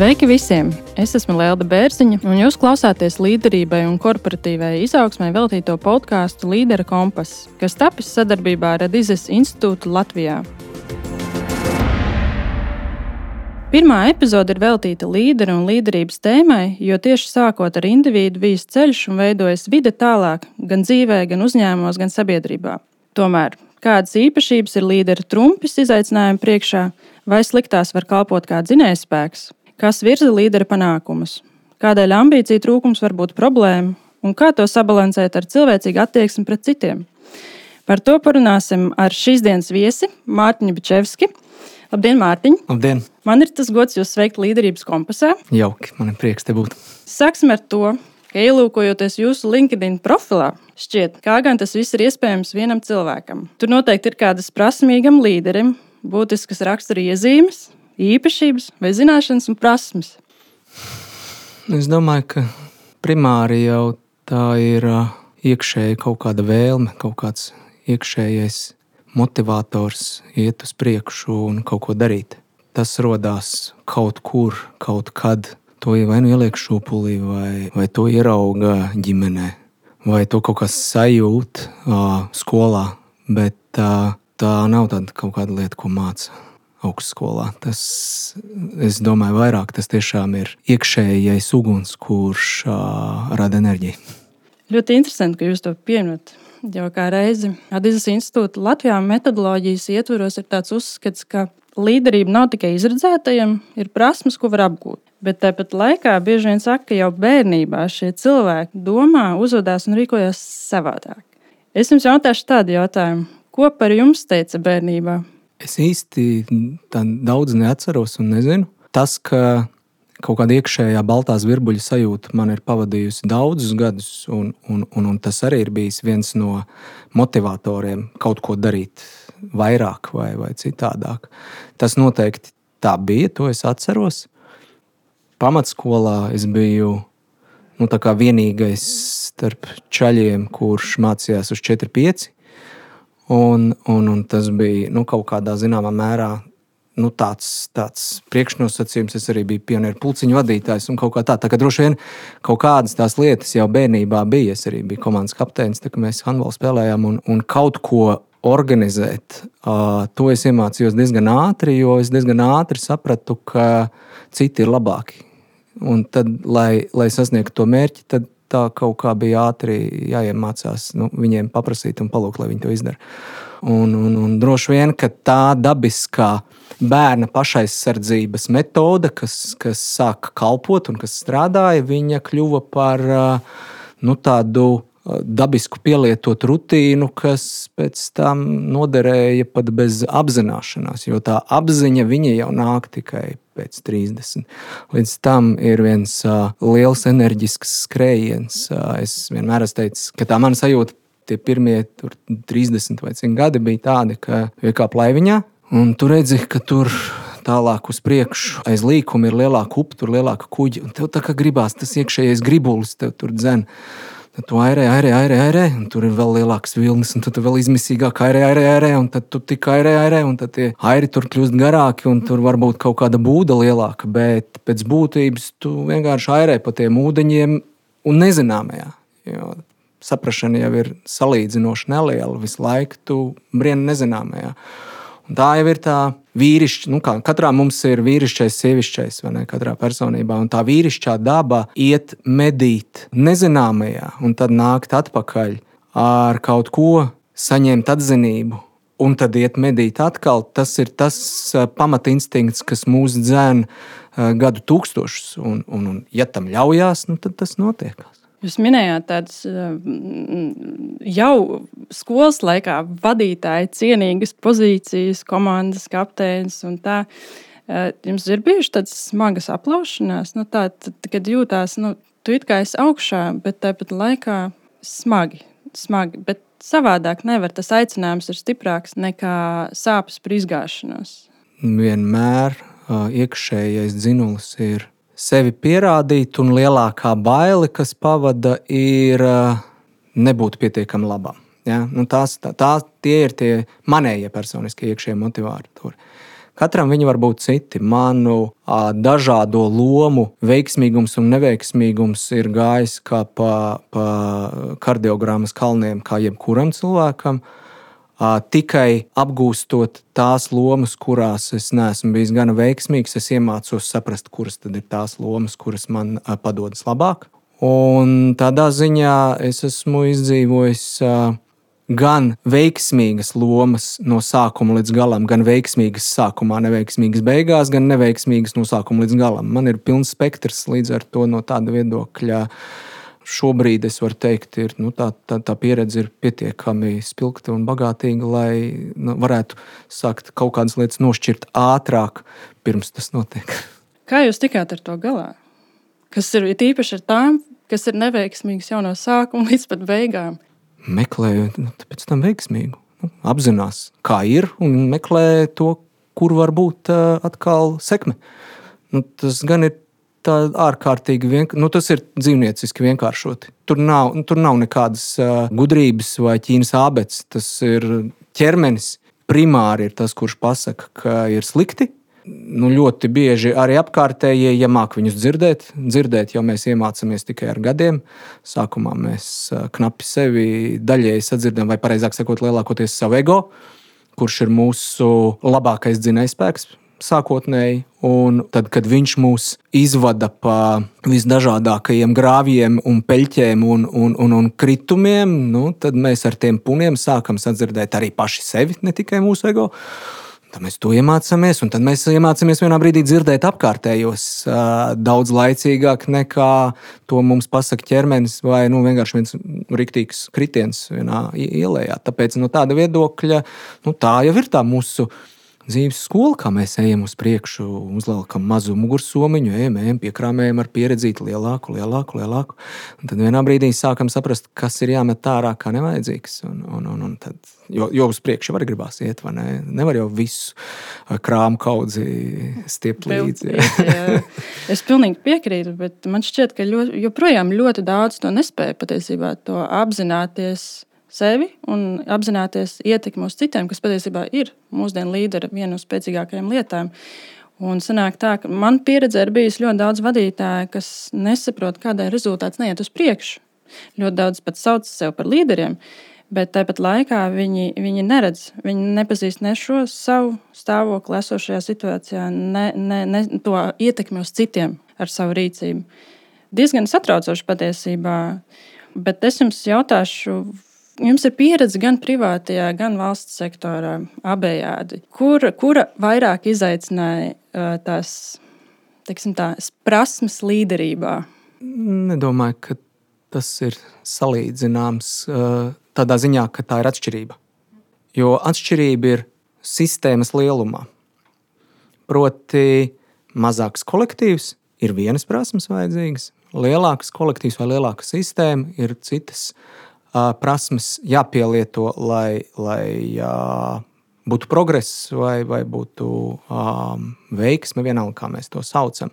Sveiki visiem! Es esmu Lielda Bērziņa, un jūs klausāties līderībai un korporatīvai izaugsmai veltīto podkāstu Līdera kompass, kas tapis sadarbībā ar Radizes institūtu Latvijā. Pirmā epizode ir veltīta līderu un līderības tēmai, jo tieši sākot ar individu vijas ceļš un veidojas vide tālāk, gan dzīvē, gan uzņēmumos, gan sabiedrībā. Tomēr kādas īpašības ir līdera trumpis izaicinājumu priekšā, vai sliktās var kalpot kā dzinējspēks? Kas virza līdera panākumus? Kādēļ ambīcija trūkums var būt problēma? Un kā to sabalansēt ar cilvēcīgu attieksmi pret citiem? Par to parunāsim ar šīs dienas viesi Mārtiņu Bičevski. Labdien, Mārtiņ! Labdien! Man ir tas gods jūs sveikt līderības kompasā. Jauki, man ir prieks te būt. Sāksim ar to, ka ielūkojoties jūsu LinkedIn profilā, šķiet, kā gan tas viss ir iespējams vienam cilvēkam. Tur noteikti ir kādas prasmīgam līderim, būtiskas rakstura iezīmes, īpašības, vai zināšanas un prasmes? Es domāju, ka primāri jau tā ir iekšēji kaut kāda vēlme, kaut kāds iekšējais motivators iet uz priekšu un kaut ko darīt. Tas radās kaut kur, kaut kad. To vai nu ieliek šūpulī, vai, vai to ierauga ģimenē, vai to kaut kas sajūt uh, skolā. Bet uh, tā nav tāda kaut kāda lieta, ko mācīt augstskolā. Tas, es domāju, vairāk tas tiešām ir iekšējais uguns, kurš uh, rada enerģiju. Ļoti interesanti, ka jūs to pieminat. Jau kā reizi Adizes institūta Latvijā metodoloģijas ietvaros ir tāds uzskats, ka līderība nav tikai izredzētajiem, ir prasmes, ko var apgūt. Bet tāpat laikā bieži vien saka, ka jau bērnībā šie cilvēki domā, uzvedās un rīkojas savādāk. Es jums jautāšu tādu jautājumu, ko par jums teica bērnībā? Es īsti daudz neatceros un nezinu. Tas, ka kaut kāda iekšējā baltās virbuļu sajūta man ir pavadījusi daudzus gadus, un, un, un, un tas arī ir bijis viens no motivatoriem kaut ko darīt vairāk vai, vai citādāk. Tas noteikti tā bija, to es atceros. Pamatskolā es biju nu, vienīgais starp čaļiem, kurš mācījās uz 4, 5. Un, un, un tas bija nu, kaut kādā zināmā mērā nu, tāds, tāds priekšnosacījums. Es arī biju pionieru pulciņu vadītājs un kaut kā tā. Tā droši vien kaut kādas tās lietas jau bērnībā bija. Es arī biju komandas kapteinis, kā mēs handbolu spēlējām un, un kaut ko organizēt. Uh, to es iemācījos diezgan ātri, jo es diezgan ātri sapratu, ka citi ir labāki. Un tad, lai, lai sasniegtu to mērķi, tad tā kaut kā bija ātri jāiemācās nu, viņiem paprasīt un palūgt, lai viņi to izdara. Un, un, un droši vien, ka tā dabiskā bērna pašaizsardzības metode, kas, kas sāka kalpot un kas strādāja, viņa kļuva par nu, tādu dabisku pielietot rutīnu, kas pēc tam noderēja pat bez apzināšanās, jo tā apziņa jau nāk tikai pēc 30. Līdz tam ir viens uh, liels enerģisks skrējiens. Uh, es vienmēr esmu teicis, ka tā mana sajūta tie pirmie tur, 30 vai 100 gadi bija tādi, ka bija kā plaiviņā, un tu redzi, ka tur tālāk uz priekšu aiz līkuma ir lielāka upe, tur lielāka kuģa, un tev tā kā gribās tas iekšējais gribulis, tev tur dzen. Tad tu airē, airē, airē, airē, un tur ir vēl lielāks vilnis, un tad tu vēl izmisīgāk airē, airē, airē, un tad tu tik airē, airē, un tad tie airi tur kļūst garāki, un tur varbūt kaut kāda būda lielāka, bet pēc būtības tu vienkārši airē pa tiem ūdeņiem un nezināmajā. Jo saprašana jau ir salīdzinoši neliela, visu laiku tu brieni nezināmajā. Un tā jau ir tā vīrišķa, nu kā katrā mums ir vīrišķais, sievišķais, vai ne? Katrā personībā. Un tā vīrišķā daba iet medīt nezināmajā, un tad nākt atpakaļ ar kaut ko, saņemt atzinību. Un tad iet medīt atkal. Tas ir tas eh, pamatinstinkts, kas mūs dzēn eh, gadu tūkstošus. Un, un, un ja tam ļaujās, nu, tad tas notiekās. Jūs minējāt tādas eh, jau skolas laikā vadītāji, cienīgas pozīcijas, komandas kapteinis un tā. Eh, jums ir bijušas tādas smagas aplaušanās, nu, tā, tad, kad jūtās, nu, tu it kā esi augšā, bet tāpat laikā smagi, smagi. Bet savādāk nevar. Tas aicinājums ir stiprāks nekā sāpes par izgāšanos. Vienmēr uh, iekšējais dzinulis ir sevi pierādīt, un lielākā baile, kas pavada, ir nebūt pietiekami labam. Ja? Nu, tās, tā, tā, tie ir tie manējie personiskie iekšējie motivatori. Katram viņi var būt citi. Manu a, dažādo lomu veiksmīgums un neveiksmīgums ir gājis kā pa, pa kardiogrammas kalniem, kā jebkuram cilvēkam. A, tikai apgūstot tās lomas, kurās es neesmu bijis gana veiksmīgs, es iemācos saprast, kuras tad ir tās lomas, kuras man padodas labāk. Un tādā ziņā es esmu izdzīvojis. Gan veiksmīgas lomas no sākuma līdz galam, gan veiksmīgas sākumā, neveiksmīgas beigās, gan neveiksmīgas no sākuma līdz galam. Man ir pilns spektrs līdz ar to no tāda viedokļa. Šobrīd es varu teikt, ir, nu, tā, tā, tā pieredze ir pietiekami spilgta un bagātīga, lai nu, varētu sākt kaut kādas lietas nošķirt ātrāk, pirms tas notiek. Kā jūs tikāt ar to galā? Kas ir īpaši ar tām, kas ir neveiksmīgas jau no sākuma līdz pat beigām? meklē nu, pēc tam veiksmīgu. Nu, apzinās, kā ir, un meklē to, kur var būt uh, atkal sekme. Nu, tas gan ir tā ārkārtīgi vienkārši. Nu, tas ir dzīvnieciski vienkāršoti. Tur nav, tur nav nekādas uh, gudrības vai ķīnas abets. Tas ir ķermenis. Primāri ir tas, kurš pasaka, ka ir slikti, nu, ļoti bieži arī apkārtējie, ja māk viņus dzirdēt, dzirdēt, jo mēs iemācāmies tikai ar gadiem. Sākumā mēs knapi sevi daļēji sadzirdam, vai precīzāk sakot, lielākoties savu ego, kurš ir mūsu labākais dzinējspēks. Sākotnēji, un tad, kad viņš mūs izvada pa visdažādākajiem grāvjiem, un peļķiem un, un, un, un kritumiem, nu, tad mēs ar tiem puniem sākam sadzirdēt arī paši sevi, ne tikai mūsu ego. Tad mēs to iemācāmies, un tad mēs iemācāmies vienā brīdī dzirdēt apkārtējos daudz laicīgāk nekā to mums pasaka ķermenis vai nu, vienkārši viens riktīgs kritiens vienā ielā. Tāpēc no tāda viedokļa nu, tā jau ir tā mūsu dzīves skola, kā mēs ejam uz priekšu, uzliekam mazu mugursomiņu, ejam, ejam piekrāmējam ar pieredzīti lielāku, lielāku, lielāku. Un tad vienā brīdī sākam saprast, kas ir jāmet ārā, kā nevajadzīgs. Un, un, un, un tad Jo, jo uz priekšu arī gribās iet, vai ne? Nevar jau visu krāmu kaudzi stiept līdzi. Es pilnīgi piekrītu, bet man šķiet, ka ļoti, joprojām ļoti daudz to nespēja patiesībā to apzināties sevi un apzināties ietekmi uz citiem, kas patiesībā ir mūsdienu līdera viena no spēcīgākajām lietām. Un sanāk tā, ka man pieredze ir bijusi ļoti daudz vadītāju, kas nesaprot, kādēļ rezultāts neiet uz priekšu. Ļoti daudz pat sauc sevi par līderiem. Bet tāpat laikā viņi, viņi neredz, viņi nepazīst ne šo savu stāvokli, esošajā situācijā, ne, ne, ne to ietekmi uz citiem ar savu rīcību. Diezgan satraucoši patiesībā. Bet es jums jautāšu, jums ir pieredze gan privātajā, gan valsts sektorā, abējādi. Kur, kura vairāk izaicināja tās tā, prasmes līderībā? Nedomāju, ka tas ir salīdzināms tādā ziņā, ka tā ir atšķirība. Jo atšķirība ir sistēmas lielumā. Proti, mazāks kolektīvs ir vienas prasmes vajadzīgas, lielāks kolektīvs vai lielāka sistēma ir citas uh, prasmes jāpielieto, lai, lai uh, būtu progress vai, vai būtu um, veiksme, vienalga, kā mēs to saucam.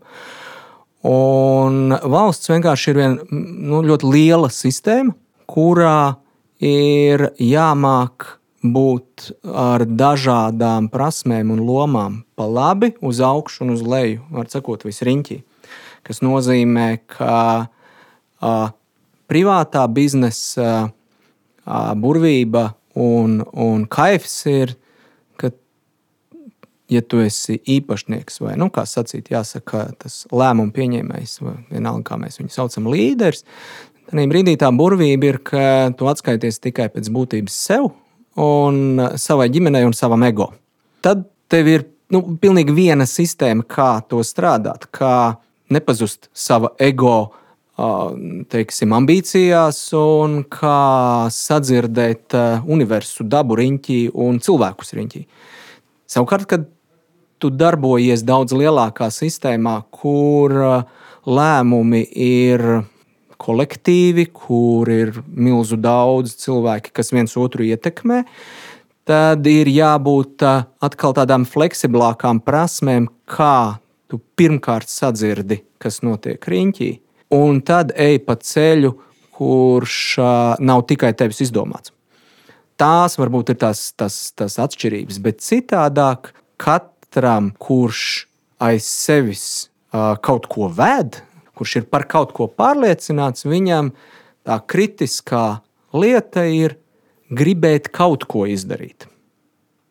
Un valsts vienkārši ir viena nu, ļoti liela sistēma, kurā ir jāmāk būt ar dažādām prasmēm un lomām, pa labi, uz augšu un uz leju, var sakot, visriņķī. Tas nozīmē, ka a, privātā biznesa burvība un, un kaifs ir, ka, ja tu esi īpašnieks vai, nu, kā sacīt, jāsaka, tas lēmumu pieņēmējs, vai vienalga, kā mēs viņu saucam, līderis, Tad brīdī tā burvība ir, ka tu atskaities tikai pēc būtības sev un savai ģimenei un savam ego. Tad tev ir nu, pilnīgi viena sistēma, kā to strādāt, kā nepazust sava ego. Teiksim, ambīcijās, un kā sadzirdēt universu, dabu riņķī un cilvēkus riņķī. Savukārt, kad tu darbojies daudz lielākā sistēmā, kur lēmumi ir kolektīvi, kur ir milzu daudz cilvēki, kas viens otru ietekmē, tad ir jābūt atkal tādām fleksiblākām prasmēm, kā tu pirmkārt sadzirdi, kas notiek riņķī, un tad ej pa ceļu, kurš nav tikai tevis izdomāts. Tās varbūt ir tās, tās, tās atšķirības, bet citādāk, katram, kurš aiz sevis kaut ko ved, kurš ir par kaut ko pārliecināts, viņam tā kritiskā lieta ir gribēt kaut ko izdarīt.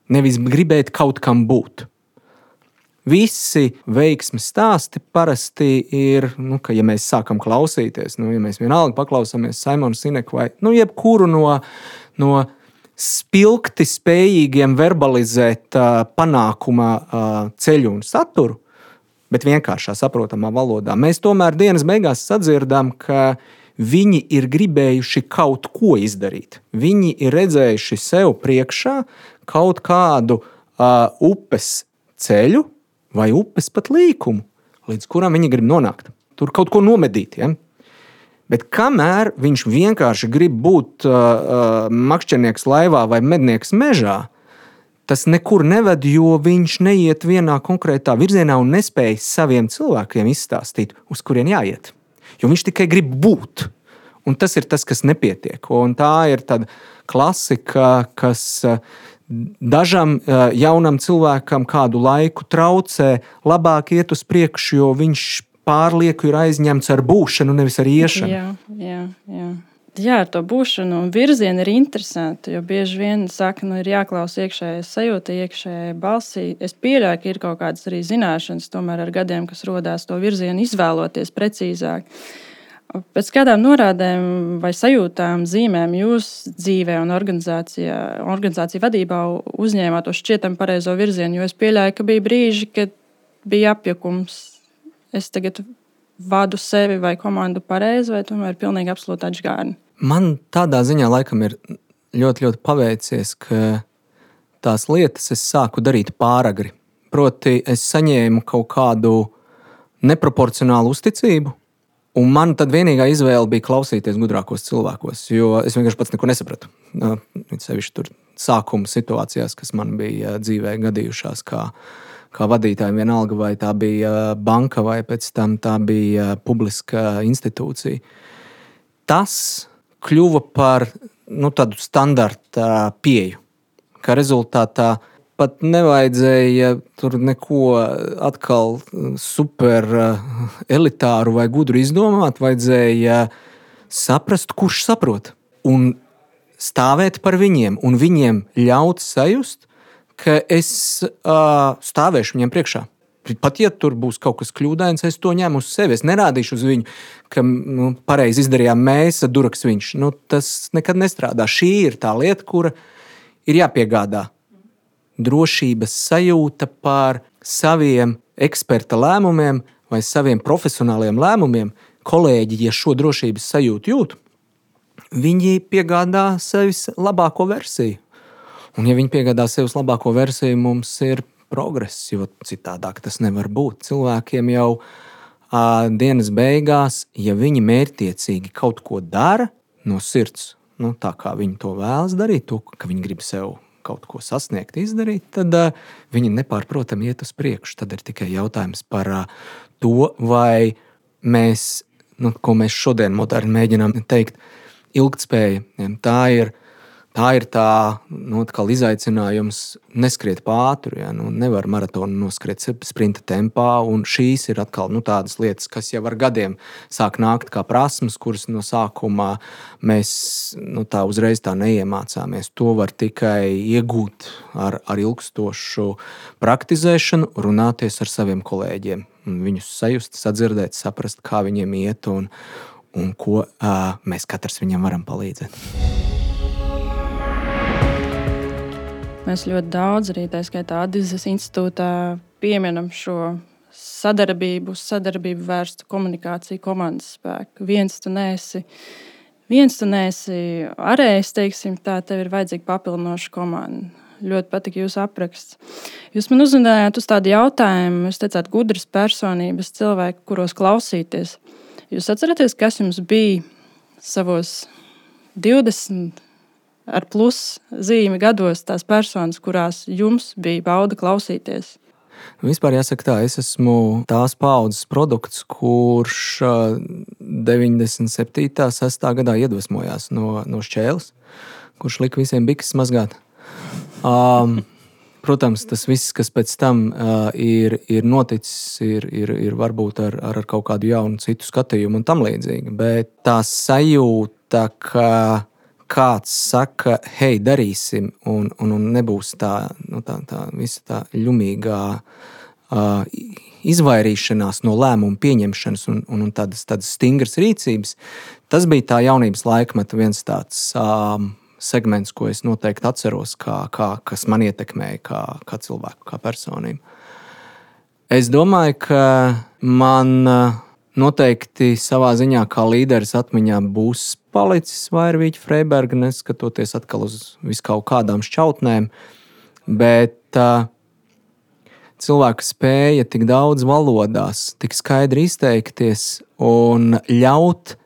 Nevis gribēt kaut kam būt. Visi veiksmes stāsti parasti ir, nu, ka, ja mēs sākam klausīties, nu, ja mēs vienalga paklausāmies Simonu Sineku vai nu, jebkuru no, no spilgti spējīgiem verbalizēt uh, panākuma uh, ceļu un saturu, bet vienkāršā saprotamā valodā, mēs tomēr dienas beigās sadzirdam, ka viņi ir gribējuši kaut ko izdarīt. Viņi ir redzējuši sev priekšā kaut kādu uh, upes ceļu, vai upes pat līkumu, līdz kuram viņi grib nonākt. Tur kaut ko nomedīt. Ja? Bet kamēr viņš vienkārši grib būt uh, uh, makšķernieks laivā vai mednieks mežā, tas nekur neved, jo viņš neiet vienā konkrētā virzienā un nespēj saviem cilvēkiem izstāstīt, uz kurien jāiet. Jo viņš tikai grib būt. Un tas ir tas, kas nepietiek. Un tā ir tāda klasika, kas uh, dažam eh, jaunam cilvēkam kādu laiku traucē, labāk iet uz priekšu, jo viņš pārlieku ir aizņemts ar būšanu, nevis ar iešanu. Jā, jā, jā. Jā, ar to būšanu un virzienu ir interesanti. Jo bieži vien saka, ka nu, ir jāklausa iekšējā sajūta, iekšējā balsī. Es pieļauju, ka ir kaut kādas arī zināšanas, tomēr ar gadiem, kas radās to virzienu, izvēloties precīzāk. Uh, Pēc kādām norādēm vai sajūtām, zīmēm jūs dzīvē un organizācijā, organizāciju vadībā uzņēmāt to šķietami pareizo virzienu? Jo es pieļauju, ka bija brīži, kad bija apjukums. Es tagad vadu sevi vai komandu pareizi, vai tomēr pilnīgi absolūti atžgārni. Man tādā ziņā laikam ir ļoti, ļoti paveicies, ka tās lietas es sāku darīt pāragri. Proti, es saņēmu kaut kādu neproporcionālu uzticību Un man tad vienīgā izvēle bija klausīties gudrākos cilvēkos, jo es vienkārši pats neko nesapratu. Sevišķi tur sākuma situācijās, kas man bija dzīvē gadījušās, kā, kā vadītājiem, vienalga vai tā bija banka vai pēc tam tā bija publiska institūcija. Tas kļuva par nu, tādu standarta pieeju, ka rezultātā pat nevajadzēja tur neko atkal super eh, elitāru vai gudru izdomāt. Vajadzēja saprast, kurš saprot, un stāvēt par viņiem, un viņiem ļaut sajust, ka es uh, stāvēšu viņiem priekšā. Pat ja tur būs kaut kas kļūdains, es to ņemu uz sevi. Es nerādīšu uz viņu, ka nu, pareizi izdarījām mēs, duraks viņš. Nu, tas nekad nestrādā. Šī ir tā lieta, kura ir jāpiegādā drošības sajūta par saviem eksperta lēmumiem vai saviem profesionāliem lēmumiem, kolēģi, ja šo drošības sajūtu jūt, viņi piegādā sevis labāko versiju. Un, ja viņi piegādā sevis labāko versiju, mums ir progress, jo citādāk tas nevar būt. Cilvēkiem jau uh, dienas beigās, ja viņi mērķiecīgi kaut ko dara no sirds, nu, tā kā viņi to vēlas darīt, to, ka viņi grib sev kaut ko sasniegt, izdarīt, tad uh, viņi nepārprotami iet uz priekšu. Tad ir tikai jautājums par uh, to, vai mēs, nu, ko mēs šodien moderni mēģinām teikt, ilgspēja. Tā ir tā ir tā nu, izaicinājums neskriet pāri. Ja? Nu, nevar maratonu noskriet sprinta tempā, šīs ir atkal nu, tādas lietas, kas jau ar gadiem sāk nākt kā prasmes, kuras no sākuma mēs nu, tā uzreiz tā neiemācāmies. To var tikai iegūt ar, ar ilgstošu praktizēšanu, runāties ar saviem kolēģiem, viņus sajust, sadzirdēt, saprast, kā viņiem iet un, un ko uh, mēs katrs viņam varam palīdzēt. Mēs ļoti daudz arī tā skaitā Adizes institūtā pieminam šo sadarbību, sadarbību vērstu komunikāciju, komandas spēku. Viens tu nesi, viens tu nesi arējis, teiksim, tā tev ir vajadzīga papildinoša komanda. Ļoti patīk jūsu apraksts. Jūs man uzzinājāt uz tādu jautājumu, jūs teicāt, gudras personības, cilvēki, kuros klausīties. Jūs atceraties, kas jums bija savos 20, ar plus zīmi gados tās personas, kurās jums bija bauda klausīties? Vispār jāsaka, tā, es esmu tās paudzes produkts, kurš 97. un 6. gadā iedvesmojās no, no šķēles, kurš lika visiem bikses mazgāt. Um, protams, tas viss, kas pēc tam uh, ir, ir noticis, ir, ir, ir varbūt ar, ar, ar kaut kādu jaunu, citu skatījumu un tam līdzīgi. Bet tā sajūta, ka kāds saka, hei, darīsim, un, un, un nebūs tā, nu, tā, tā visa tā ļumīgā uh, izvairīšanās no lēmumu pieņemšanas un, un, un tādas, tādas stingras rīcības. Tas bija tā jaunības laikmeta viens tāds. Um, segments, ko es noteikti atceros, kā, kā, kas man ietekmēja kā, kā cilvēku, kā personību. Es domāju, ka man noteikti savā ziņā, kā līderis atmiņā, būs palicis Vairvīķa Freiberga, neskatoties atkal uz viskaut kādām šķautnēm. Bet uh, cilvēka spēja tik daudz valodās, tik skaidri izteikties un ļaut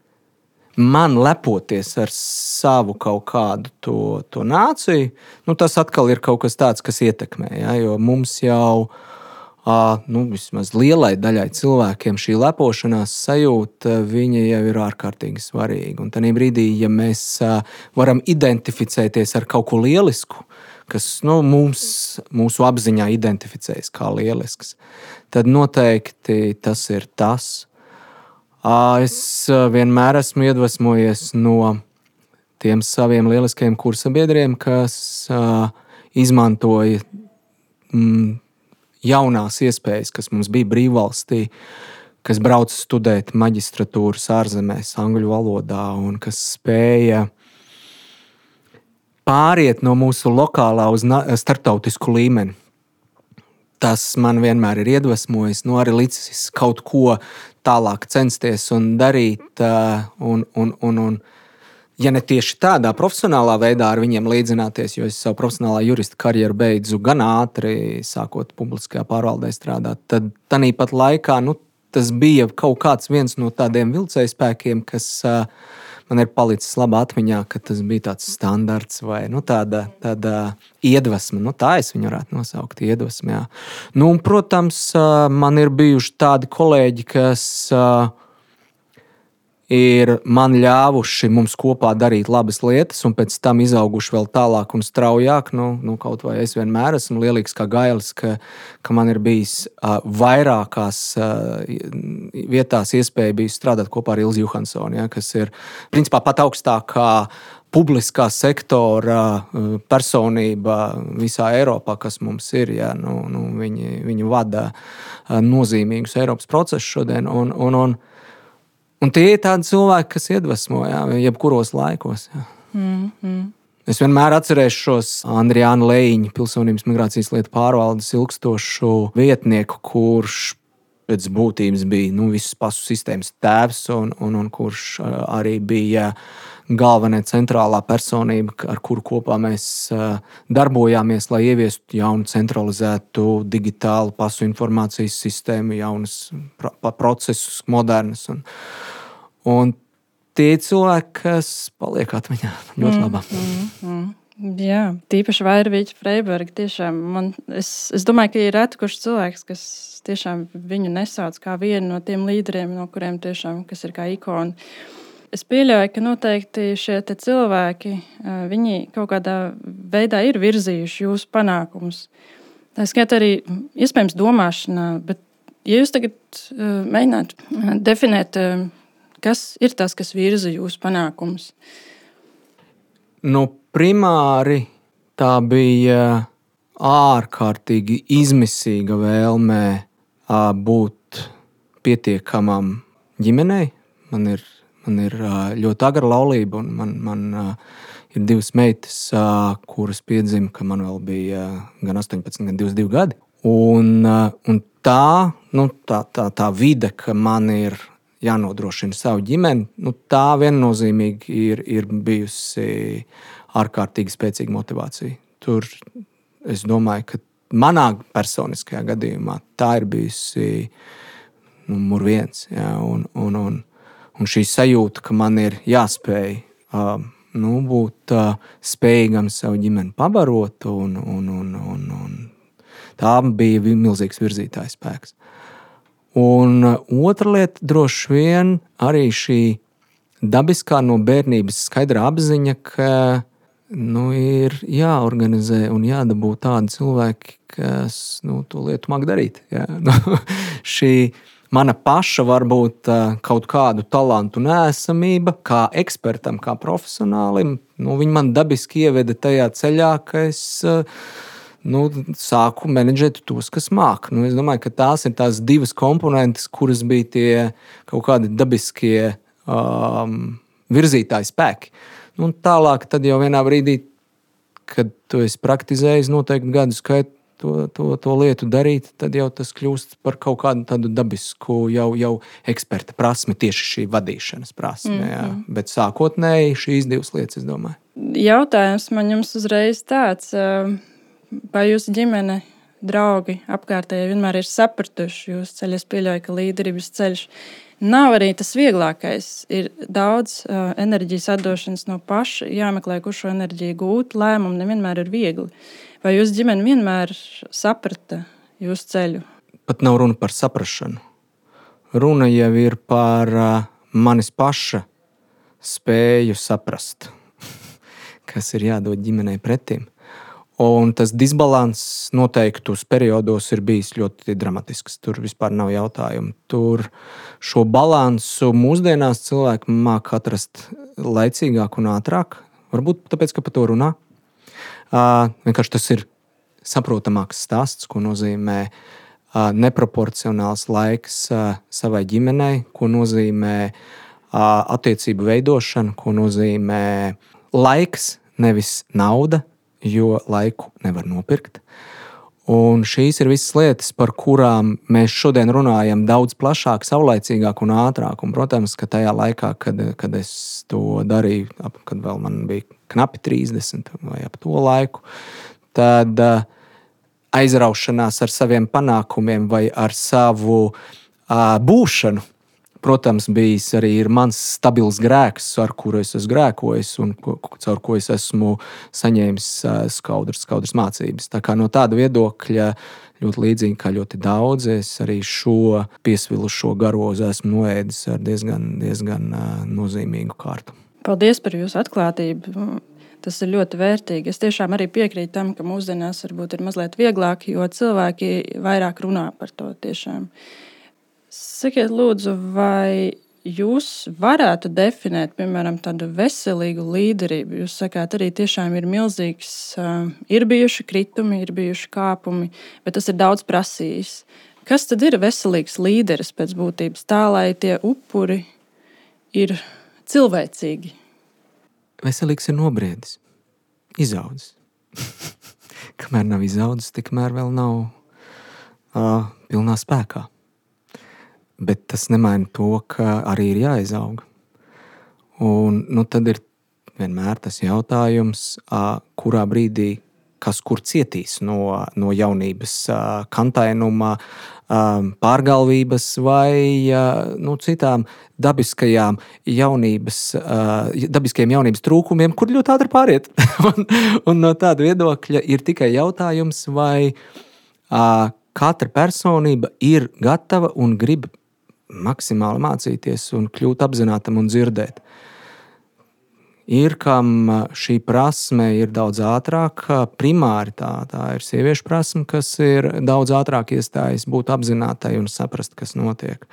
man lepoties ar savu kaut kādu to, to nāciju, nu, tas atkal ir kaut kas tāds, kas ietekmē. Ja? Jo mums jau, uh, nu, vismaz lielai daļai cilvēkiem, šī lepošanās sajūta jau ir ārkārtīgi svarīga. Un tajā brīdī, ja mēs varam identificēties ar kaut ko lielisku, kas nu, mums, mūsu apziņā identificējas kā lielisks, tad noteikti tas ir tas, Es vienmēr esmu iedvesmojies no tiem saviem lieliskajiem kursabiedriem, kas izmantoja mm, jaunās iespējas, kas mums bija brīvvalstī, kas brauca studēt maģistratūras ārzemēs, angļu valodā, un kas spēja pāriet no mūsu lokālā uz starptautisku līmeni tas man vienmēr ir iedvesmojis, nu, arī licis kaut ko tālāk censties un darīt. Un, un, un, un, ja ne tieši tādā profesionālā veidā ar viņiem līdzināties, jo es savu profesionālā jurista karjeru beidzu gan ātri, sākot publiskajā pārvaldē strādāt, tad tāpat laikā nu, tas bija kaut kāds no tādiem vilcējspēkiem, kas uh, man ir palicis labā atmiņā, ka tas bija tāds standarts vai nu, tāda, tāda iedvesma. Nu, tā es viņu varētu nosaukt par iedvesmu. Nu, un, protams, man ir bijuši tādi kolēģi, kas ir man ļāvuši mums kopā darīt labas lietas, un pēc tam izauguši vēl tālāk un straujāk. Nu, nu, kaut vai es vienmēr esmu lielīgs kā gailis, ka, ka man ir bijis uh, vairākās uh, vietās iespēja strādāt kopā ar Ilzu Johansonu, ja, kas ir principā pat augstākā publiskā sektora personība visā Eiropā, kas mums ir. Ja, nu, nu, viņi, viņi vada nozīmīgus Eiropas procesus šodien. Un, un, un, Un tie ir tādi cilvēki, kas iedvesmo, jā, jebkuros laikos. Jā. Mm, mm. Es vienmēr atcerēšos Andriānu Leņķu, pilsonības migrācijas lietu pārvaldes ilgstošu vietnieku, kurš pēc būtības bija nu, visas pasu sistēmas tēvs un, un, un kurš arī bija galvenā centrālā personība, ar kuru kopā mēs darbojāmies, lai ieviestu jaunu centralizētu digitālu pasu informācijas sistēmu, jaunus procesus, modernus. Un, un tie cilvēki, kas paliek atmiņā ļoti mm, labi. Mm, mm. Jā, tīpaši Vairvīķa Freiberga. Tiešām man, es, es domāju, ka ir reti kurš cilvēks, kas tiešām viņu nesauc kā vienu no tiem līderiem, no kuriem tiešām ir kā ikona. Es pieļauju, ka noteikti šie cilvēki kaut kādā veidā ir virzījuši jūsu panākumus. Tā skaitā arī iespējams domāšanā, bet ja jūs tagad mēģinātu definēt, kas ir tas, kas virza jūsu panākumus? Nu, primāri tā bija ārkārtīgi izmisīga vēlme būt pietiekamam ģimenei. Man ir Man ir ļoti agra laulība, un man, man ir divas meitas, kuras piedzima, kad man vēl bija gan 18, gan 22 gadi. Un, un tā, nu, tā, tā, tā vide, ka man ir jānodrošina savu ģimeni, nu, tā viennozīmīgi ir, ir bijusi ārkārtīgi spēcīga motivācija. Tur es domāju, ka manā personiskajā gadījumā tā ir bijusi numur viens. Jā, un, un, un, Un šī sajūta, ka man ir jāspēj uh, nu, būt uh, spējīgam savu ģimeni pabarot, un, un, un, un, un tā bija milzīgs virzītājs spēks. Un uh, otra lieta droši vien arī šī dabiskā no bērnības skaidra apziņa, ka nu, ir jāorganizē un jādabū tādi cilvēki, kas nu, to lietu māk darīt. Jā. Nu, šī mana paša varbūt kaut kādu talantu nēsamība, kā ekspertam, kā profesionālim, nu, viņi man dabiski ieveda tajā ceļā, ka es nu, sāku menedžēt tos, kas māca. Nu, es domāju, ka tās ir tās divas komponentes, kuras bija tie kaut kādi dabiskie um, virzītāji spēki. Nu, tālāk, tad jau vienā brīdī, kad tu esi praktizējis noteikti gadu skaitu to, to, to lietu darīt, tad jau tas kļūst par kaut kādu tādu dabisku, jau, jau eksperta prasmi, tieši šī vadīšanas prasme. Mm -hmm. Bet sākotnēji šīs divas lietas, es domāju. Jautājums man jums uzreiz tāds, vai jūsu ģimene, draugi, apkārtēji vienmēr ir sapratuši jūsu ceļu? Es pieļauju, ka līderības ceļš nav arī tas vieglākais. Ir daudz uh, enerģijas atdošanas no paša, jāmeklē, kur šo enerģiju gūt. Lēmumi nevienmēr ir viegli. Vai jūsu ģimene vienmēr saprata jūsu ceļu? Pat nav runa par saprāšanu. Runa jau ir par manis paša spēju saprast, kas ir jādod ģimenei pretim. Un tas disbalans noteiktos periodos ir bijis ļoti dramatisks. Tur vispār nav jautājumu. Tur šo balansu mūsdienās cilvēki māca atrast laicīgāk un ātrāk. Varbūt tāpēc, ka par to runā. Vienkārši tas ir saprotamāks stāsts, ko nozīmē neproporcionāls laiks savai ģimenei, ko nozīmē attiecību veidošana, ko nozīmē laiks, nevis nauda, jo laiku nevar nopirkt. Un šīs ir visas lietas, par kurām mēs šodien runājam daudz plašāk, saulaicīgāk un ātrāk. Un, protams, ka tajā laikā, kad, kad es to darīju, ap, kad vēl man bija knapi 30 vai ap to laiku, tad uh, aizraušanās ar saviem panākumiem vai ar savu uh, būšanu protams, bijis arī mans stabils grēks, ar kuru es esmu grēkojis un caur ko es esmu saņēmis skaudras, skaudras mācības. Tā kā no tāda viedokļa ļoti līdzīgi kā ļoti daudz. Es arī šo piesvilušo garozu esmu noēdis ar diezgan, diezgan nozīmīgu kārtu. Paldies par jūsu atklātību. Tas ir ļoti vērtīgi. Es tiešām arī piekrītu tam, ka mūsdienās varbūt ir mazliet vieglāk, jo cilvēki vairāk runā par to tiešām. Sakiet, lūdzu, vai jūs varētu definēt, piemēram, tādu veselīgu līderību? Jūs sakāt, arī tiešām ir milzīgs, ir bijuši kritumi, ir bijuši kāpumi, bet tas ir daudz prasījis. Kas tad ir veselīgs līderis pēc būtības, tā lai tie upuri ir cilvēcīgi? Veselīgs ir nobriedis, izaudzis. Kamēr nav izaudzis, tikmēr vēl nav uh, pilnā spēkā bet tas nemaina to, ka arī ir jāizaug. Un, nu, tad ir vienmēr tas jautājums, kurā brīdī kas kur cietīs no, no jaunības, kantainuma, pārgalvības vai nu, citām dabiskajām jaunības, dabiskajiem jaunības trūkumiem, kur ļoti ātri pāriet. un, un no tāda viedokļa ir tikai jautājums, vai katra personība ir gatava un grib maksimāli mācīties un kļūt apzinātam un dzirdēt. Ir kam šī prasme ir daudz ātrāka. Primāri tā, tā ir sieviešu prasme, kas ir daudz ātrāk iestājas būt apzinātai un saprast, kas notiek.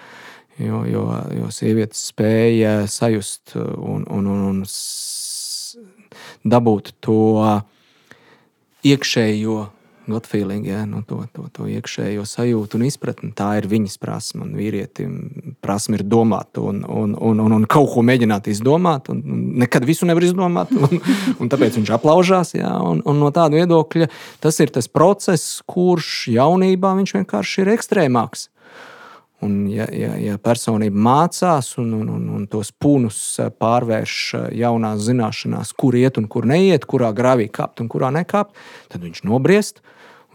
Jo, jo, jo sievietes spēja sajust un, un, un, un dabūt to iekšējo gut feeling, ja, nu, to, to, to iekšējo sajūtu un izpratni. Tā ir viņas prasme. Un vīrietim prasme ir domāt un, un, un, un, un kaut ko mēģināt izdomāt. Un, un nekad visu nevar izdomāt. Un, un tāpēc viņš aplaužās. Ja, un, un no tāda viedokļa tas ir tas process, kurš jaunībā viņš vienkārši ir ekstrēmāks. Un, ja, ja, ja personība mācās un, un, un, un tos pūnus pārvērš jaunās zināšanās, kur iet un kur neiet, kurā gravī kāpt un kurā nekāpt, tad viņš nobriest.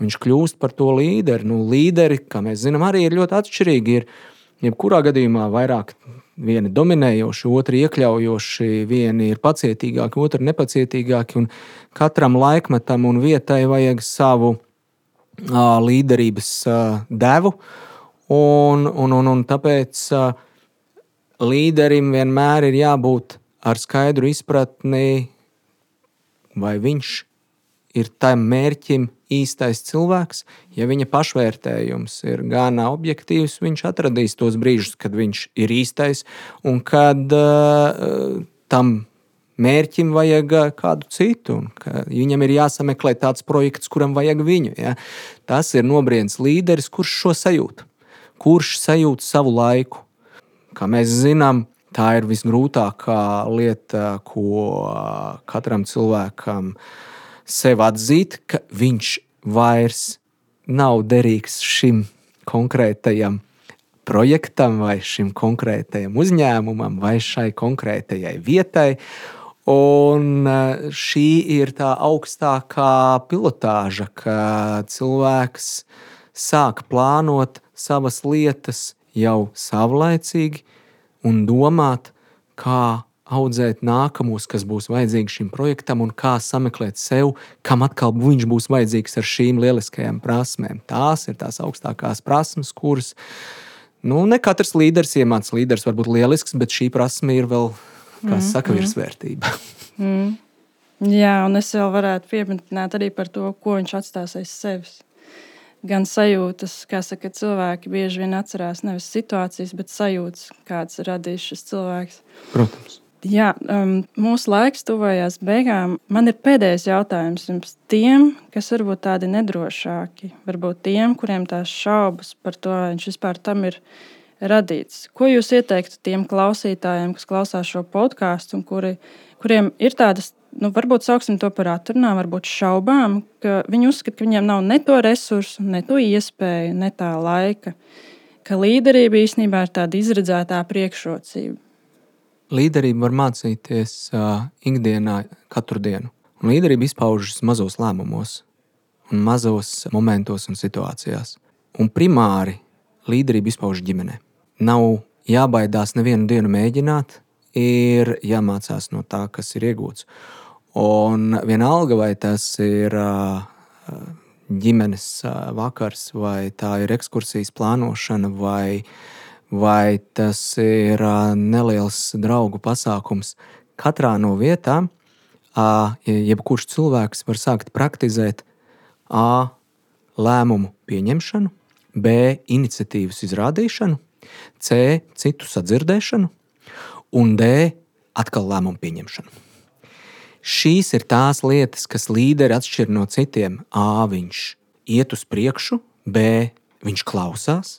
Viņš kļūst par to līderi. Nu, līderi, kā mēs zinām, arī ir ļoti atšķirīgi. Ir jebkurā gadījumā vairāk vieni dominējoši, otri iekļaujoši, vieni ir pacietīgāki, otri nepacietīgāki. Katram laikmetam un vietai vajag savu uh, līderības uh, devu. Un, un, un, un tāpēc uh, līderim vienmēr ir jābūt ar skaidru izpratni vai viņš ir tam mērķim īstais cilvēks. Ja viņa pašvērtējums ir gana objektīvs, viņš atradīs tos brīžus, kad viņš ir īstais un kad uh, tam mērķim vajag kādu citu. Viņam ir jāsameklē tāds projekts, kuram vajag viņu. Ja? Tas ir nobriedis līderis, kurš šo sajūt, kurš sajūt savu laiku. Kā mēs zinām, tā ir visgrūtākā lieta, ko katram cilvēkam sev atzīt, ka viņš vairs nav derīgs šim konkrētajam projektam, vai šim konkrētajam uzņēmumam, vai šai konkrētajai vietai. Un e, šī ir tā augstākā pilotāža, ka cilvēks sāk plānot savas lietas jau savlaicīgi un domāt, kā audzēt nākamos, kas būs vajadzīgi šim projektam, un kā sameklēt sev, kam atkal viņš būs vajadzīgs ar šīm lieliskajām prasmēm. Tās ir tās augstākās prasmes, kuras nu, ne katrs līderis iemācās. Līderis var būt lielisks, bet šī prasme ir vēl kā mm, saka, virsvērtība. Mm. Jā, un es vēl varētu pieminēt arī par to, ko viņš atstās aiz sevis. Gan sajūtas, kā saka, cilvēki bieži vien atcerās nevis situācijas, bet sajūtas, kādas ir radījis šis cilvēks. Protams. Jā, um, mūsu laiks tuvojās beigām. Man ir pēdējais jautājums jums tiem, kas varbūt tādi nedrošāki, varbūt tiem, kuriem tās šaubas par to, vai viņš vispār tam ir radīts. Ko jūs ieteiktu tiem klausītājiem, kas klausās šo podkāstu un kuri, kuriem ir tādas, nu, varbūt sauksim to par atrunām, varbūt šaubām, ka viņi uzskata, ka viņiem nav ne to resursu, ne to iespēju, ne tā laika, ka līderība īstenībā ir tāda izredzētā priekšrocība. Līderība var mācīties uh, ikdienā, katru dienu. Un līderība izpaužas mazos lēmumos, mazos momentos un situācijās. Un primāri līderība izpaužas ģimenei nav jābaidās nevienu dienu mēģināt, ir jāmācās no tā, kas ir iegūts. Un vienalga, vai tas ir ģimenes vakars, vai tā ir ekskursijas plānošana, vai, vai tas ir neliels draugu pasākums. Katrā no vietām, jebkurš cilvēks var sākt praktizēt A. lēmumu pieņemšanu, B. iniciatīvas izrādīšanu, C. citu sadzirdēšanu, un D. atkal lēmumu pieņemšanu. Šīs ir tās lietas, kas līderi atšķir no citiem. A. Viņš iet uz priekšu, B. Viņš klausās,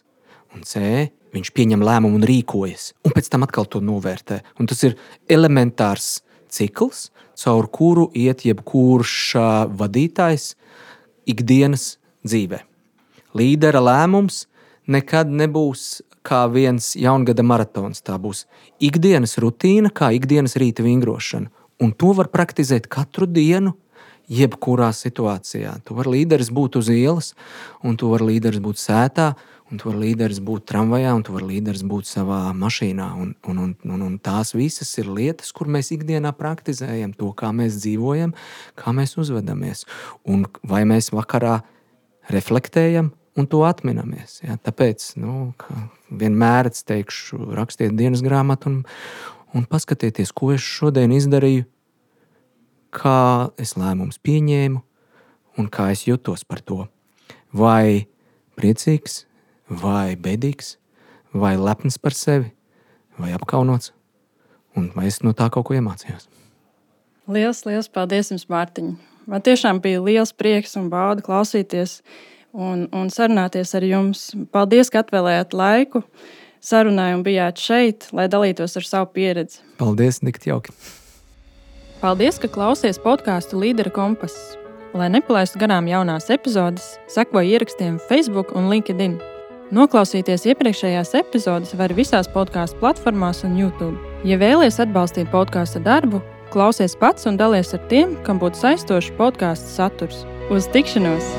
un C. Viņš pieņem lēmumu un rīkojas, un pēc tam atkal to novērtē. Un tas ir elementārs cikls, caur kuru iet jebkurš vadītājs ikdienas dzīvē. Līdera lēmums nekad nebūs kā viens jaungada maratons. Tā būs ikdienas rutīna, kā ikdienas rīta vingrošana. Un to var praktizēt katru dienu, jebkurā situācijā. Tu vari līderis būt uz ielas, un tu vari līderis būt sētā, un tu vari līderis būt tramvajā, un tu vari līderis būt savā mašīnā. Un, un, un, un, un tās visas ir lietas, kur mēs ikdienā praktizējam to, kā mēs dzīvojam, kā mēs uzvedamies. Un vai mēs vakarā reflektējam un to atminamies. Ja? Tāpēc nu, vienmēr es teikšu, rakstiet dienas grāmatu un, un paskatieties, ko es šodien izdarīju, kā es lēmumus pieņēmu un kā es jutos par to. Vai priecīgs, vai bedīgs, vai lepns par sevi, vai apkaunots, un vai es no tā kaut ko iemācījos. Lielas, liels paldies jums, Mārtiņ! Man tiešām bija liels prieks un bauda klausīties un, un sarunāties ar jums. Paldies, ka atvēlējāt laiku sarunai un bijāt šeit, lai dalītos ar savu pieredzi. Paldies, Nikt, jauki! Paldies, ka klausies podkāstu Līdera kompass. Lai nepalaistu garām jaunās epizodes, sekojiet ierakstiem Facebook un LinkedIn. Noklausīties iepriekšējās epizodes var visās podkāstu platformās un YouTube. Ja vēlaties atbalstīt podkāstu darbu, klausies pats un dalies ar tiem, kam būtu saistošs podkāstu saturs. Uz tikšanos!